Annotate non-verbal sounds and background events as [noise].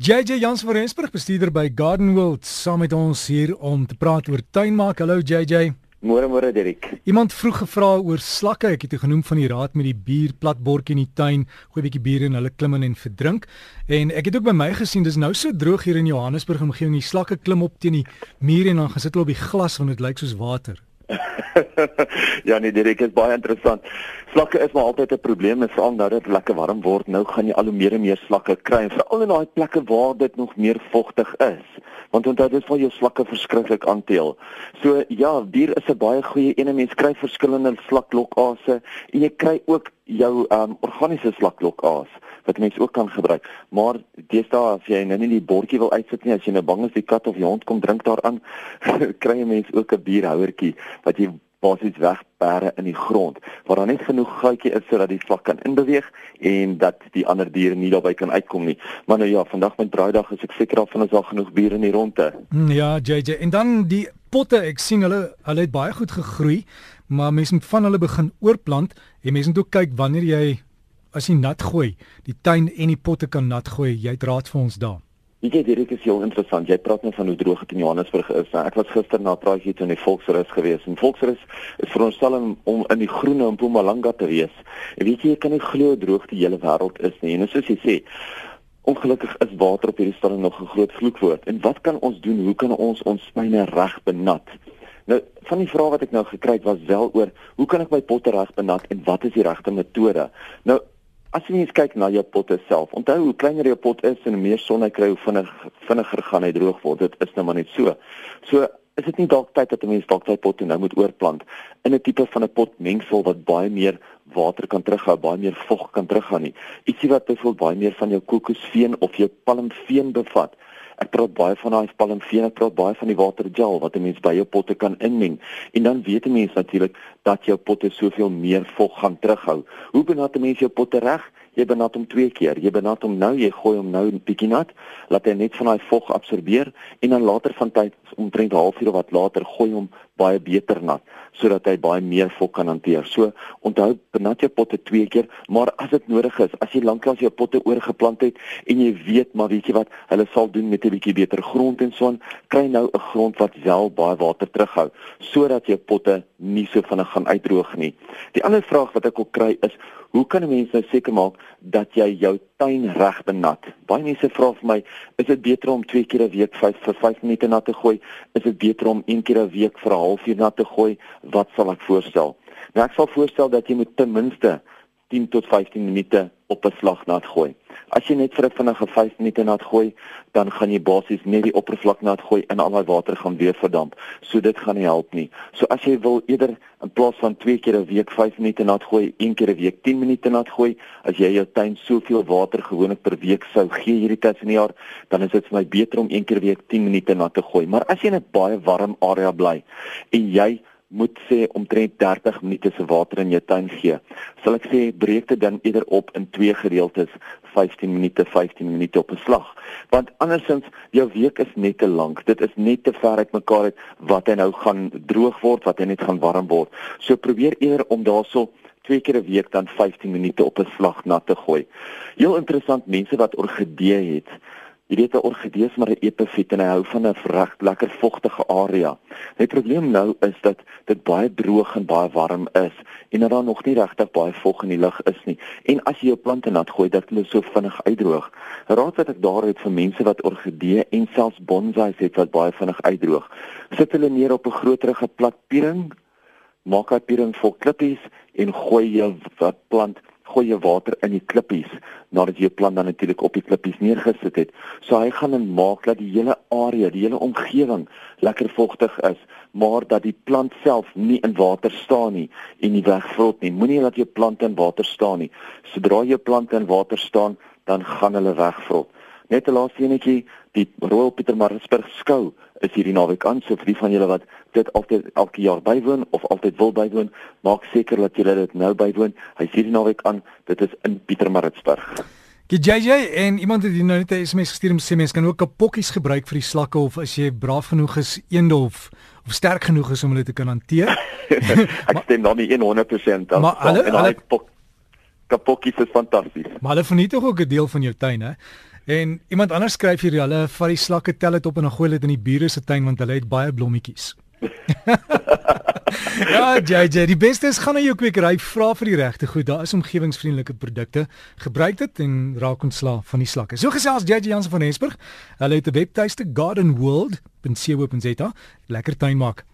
JJ Jans van Rensburg, bestuurder by Garden World, saam met ons hier om te praat oor tuinmaak. Hallo JJ. Môre môre Dirk. Iemand vroeg gevra oor slakke. Ek het dit genoem van die raad met die bier platbordjie in die tuin, gooi 'n bietjie bier in, hulle klim in en verdrink. En ek het ook by my gesien, dis nou so droog hier in Johannesburg omgewing, die slakke klim op teen die muur en dan gaan sit hulle op die glas want dit lyk soos water. [laughs] ja nee, dit is baie interessant. Slakke is maar altyd 'n probleem, veral nou dat dit lekker warm word. Nou gaan jy al hoe meer en meer slakke kry, veral in daai plekke waar dit nog meer vogtig is. Want onthou dit val jou slakke verskriklik aanteel. So ja, dier is 'n baie goeie een. Mens kry verskillende slaklokaase en jy kry ook jou um, organiese slaklokaas wat mense ook kan gebruik. Maar deesdae as jy nou nie die bordjie wil uitsit nie, as jy nou bang is die kat of die hond kom drink daaraan, [laughs] kry jy mense ook 'n bierhouertjie wat jy basies wegpere in die grond waar daar net genoeg gaatjie is sodat die vlak kan inbeweeg en dat die ander diere nie daarby kan uitkom nie. Maar nou ja, vandag met braaidag is ek seker of ons al genoeg bier in die ronde. Hmm, ja, JJ. En dan die potte, ek sien hulle hulle het baie goed gegroei, maar mense moet van hulle begin oorplant en mense moet ook kyk wanneer jy as jy nat gooi, die tuin en die potte kan nat gooi, jy het raad vir ons daar. Weet jy, dit is heel interessant. Jy praat nou van hoe droog dit in Johannesburg is. Ek was gister na praatjie toe in die Volksrus gewees. En Volksrus is veronderstel om in die groene in Mpumalanga te wees. En weet jy, jy kan nie glo hoe droog die hele wêreld is nie. En soos jy sê, ongelukkig is water op hierdie stadium nog 'n groot vloekwoord. En wat kan ons doen? Hoe kan ons ons spyne reg benat? Nou, van die vrae wat ek nou gekry het was wel oor hoe kan ek my potte reg benat en wat is die regte metode? Nou, As jy net kyk na jou potte self, onthou hoe kleiner jou pot is en hoe meer son hy kry, hoe vinnig vinniger gaan hy droog word. Dit is nou maar net so. So is dit nie dalk tyd dat 'n mens dalk sy pot nou moet oorplant in 'n tipe van 'n pot mengsel wat baie meer water kan terughou, baie meer vog kan terughou nie. Ietsie wat byvoorbeeld baie meer van jou kokosveen of jou palmveen bevat. Ek praat baie van daai palmveen, ek praat baie van die watergel wat 'n mens by jou potte kan inmeng. En dan weet 'n mens natuurlik dat jou potte soveel meer vog gaan terughou. Hoe benat 'n mens jou potte reg? Jy benat hom twee keer. Jy benat hom nou, jy gooi hom nou 'n bietjie nat, laat hy net van daai vog absorbeer en dan later van tyd omtrent 'n halfuur of wat later gooi hom baie beter nat sodat hy baie meer vog kan hanteer. So onthou benat jou potte twee keer, maar as dit nodig is, as jy lanklaas jou potte oorgeplant het en jy weet maar weet jy wat, hulle sal doen met 'n bietjie beter grond en so aan, kry nou 'n grond wat wel baie water terughou sodat jou potte nie so vinnig gaan uitdroog nie. Die ander vraag wat ek ook kry is Hoe kan 'n mens nou seker maak dat jy jou tuin reg benat? Baie mense vra vir my, is dit beter om twee keer 'n week 5 vir 5 minute nat te gooi? Is dit beter om een keer 'n week vir 'n halfuur nat te gooi? Wat sal ek voorstel? Nou ek sal voorstel dat jy moet ten minste 10 tot 15 minute op 'n slag nat gooi. As jy net vir 'n vinnige 5 minute nat gooi, dan gaan jy basies net die oppervlak nat gooi en al daai water gaan weer verdamp. So dit gaan nie help nie. So as jy wil eerder in plaas van 2 keer 'n week 5 minute nat gooi, 1 keer 'n week 10 minute nat gooi, as jy jou tuin soveel water gewoonlik per week sou gee hierdie tyd van die jaar, dan is dit vir my beter om 1 keer 'n week 10 minute nat te gooi. Maar as jy in 'n baie warm area bly en jy moet sê omtrent 30 minute se water in jou tuin gee. Sal ek sê breek dit dan eerder op in twee gedeeltes, 15 minute, 15 minute op 'n slag. Want andersins jou week is net te lank. Dit is net te ver uitmekaar uit wat hy nou gaan droog word, wat hy net gaan warm word. So probeer eerder om daarso twee keer 'n week dan 15 minute op 'n slag nat te gooi. Heel interessant mense wat orgidee het. Jy weet 'n orgidee is maar 'n epifiet en hy hou van 'n reg lekker vogtige area. Die probleem nou is dat dit baie droog en baie warm is en dat daar nog nie regtig baie vog in die lug is nie. En as jy jou plante nat gooi, dat hulle so vinnig uitdroog. Raad wat ek daar het vir mense wat orgidee en selfs bonsai het wat baie vinnig uitdroog. Sit hulle neer op 'n groterige plat piering, maak 'n piering vol klippies en gooi jou wat plant gooi jy water in die klippies nadat jy jou plant dan natuurlik op die klippies neergesit het. So hy gaan en maak dat die hele area, die hele omgewing lekker vogtig is, maar dat die plant self nie in water staan nie en nie wegvrot nie. Moenie laat jou plante in water staan nie. Sodra jou plante in water staan, dan gaan hulle wegvrot. Net 'n laaste enetjie, die Royal Pietermaritzburg skou is hierdie naweek aan. So vir die van julle wat dit altyd elke jaar bywoon of altyd wil bywoon, maak seker dat julle dit nou bywoon. Hy is hierdie naweek aan. Dit is in Pietermaritzburg. JJ en iemand het nou net 'n SMS gestuur om sê mense kan ook kapokkies gebruik vir die slakke of as jy braaf genoeg is eende of of sterk genoeg is om hulle te kan hanteer. [laughs] Ek stem dan nie 100% af. Maar hulle, hulle kapokkies is fantasties. Maar hulle vernietig ook 'n deel van jou tuin hè. En iemand anders skryf hier hulle vat die slakke tel dit op en dan gooi dit in die bure se tuin want hulle het baie blommetjies. [laughs] ja, JJ, die beste is gaan na jou kwekery, vra vir die regte goed. Daar is omgewingsvriendelike produkte. Gebruik dit en raak ontslae van die slakke. So gesels JJ Jansen van Hesburg. Hulle het 'n webtuiste gardenworld.co.za. Lekker tuin maak.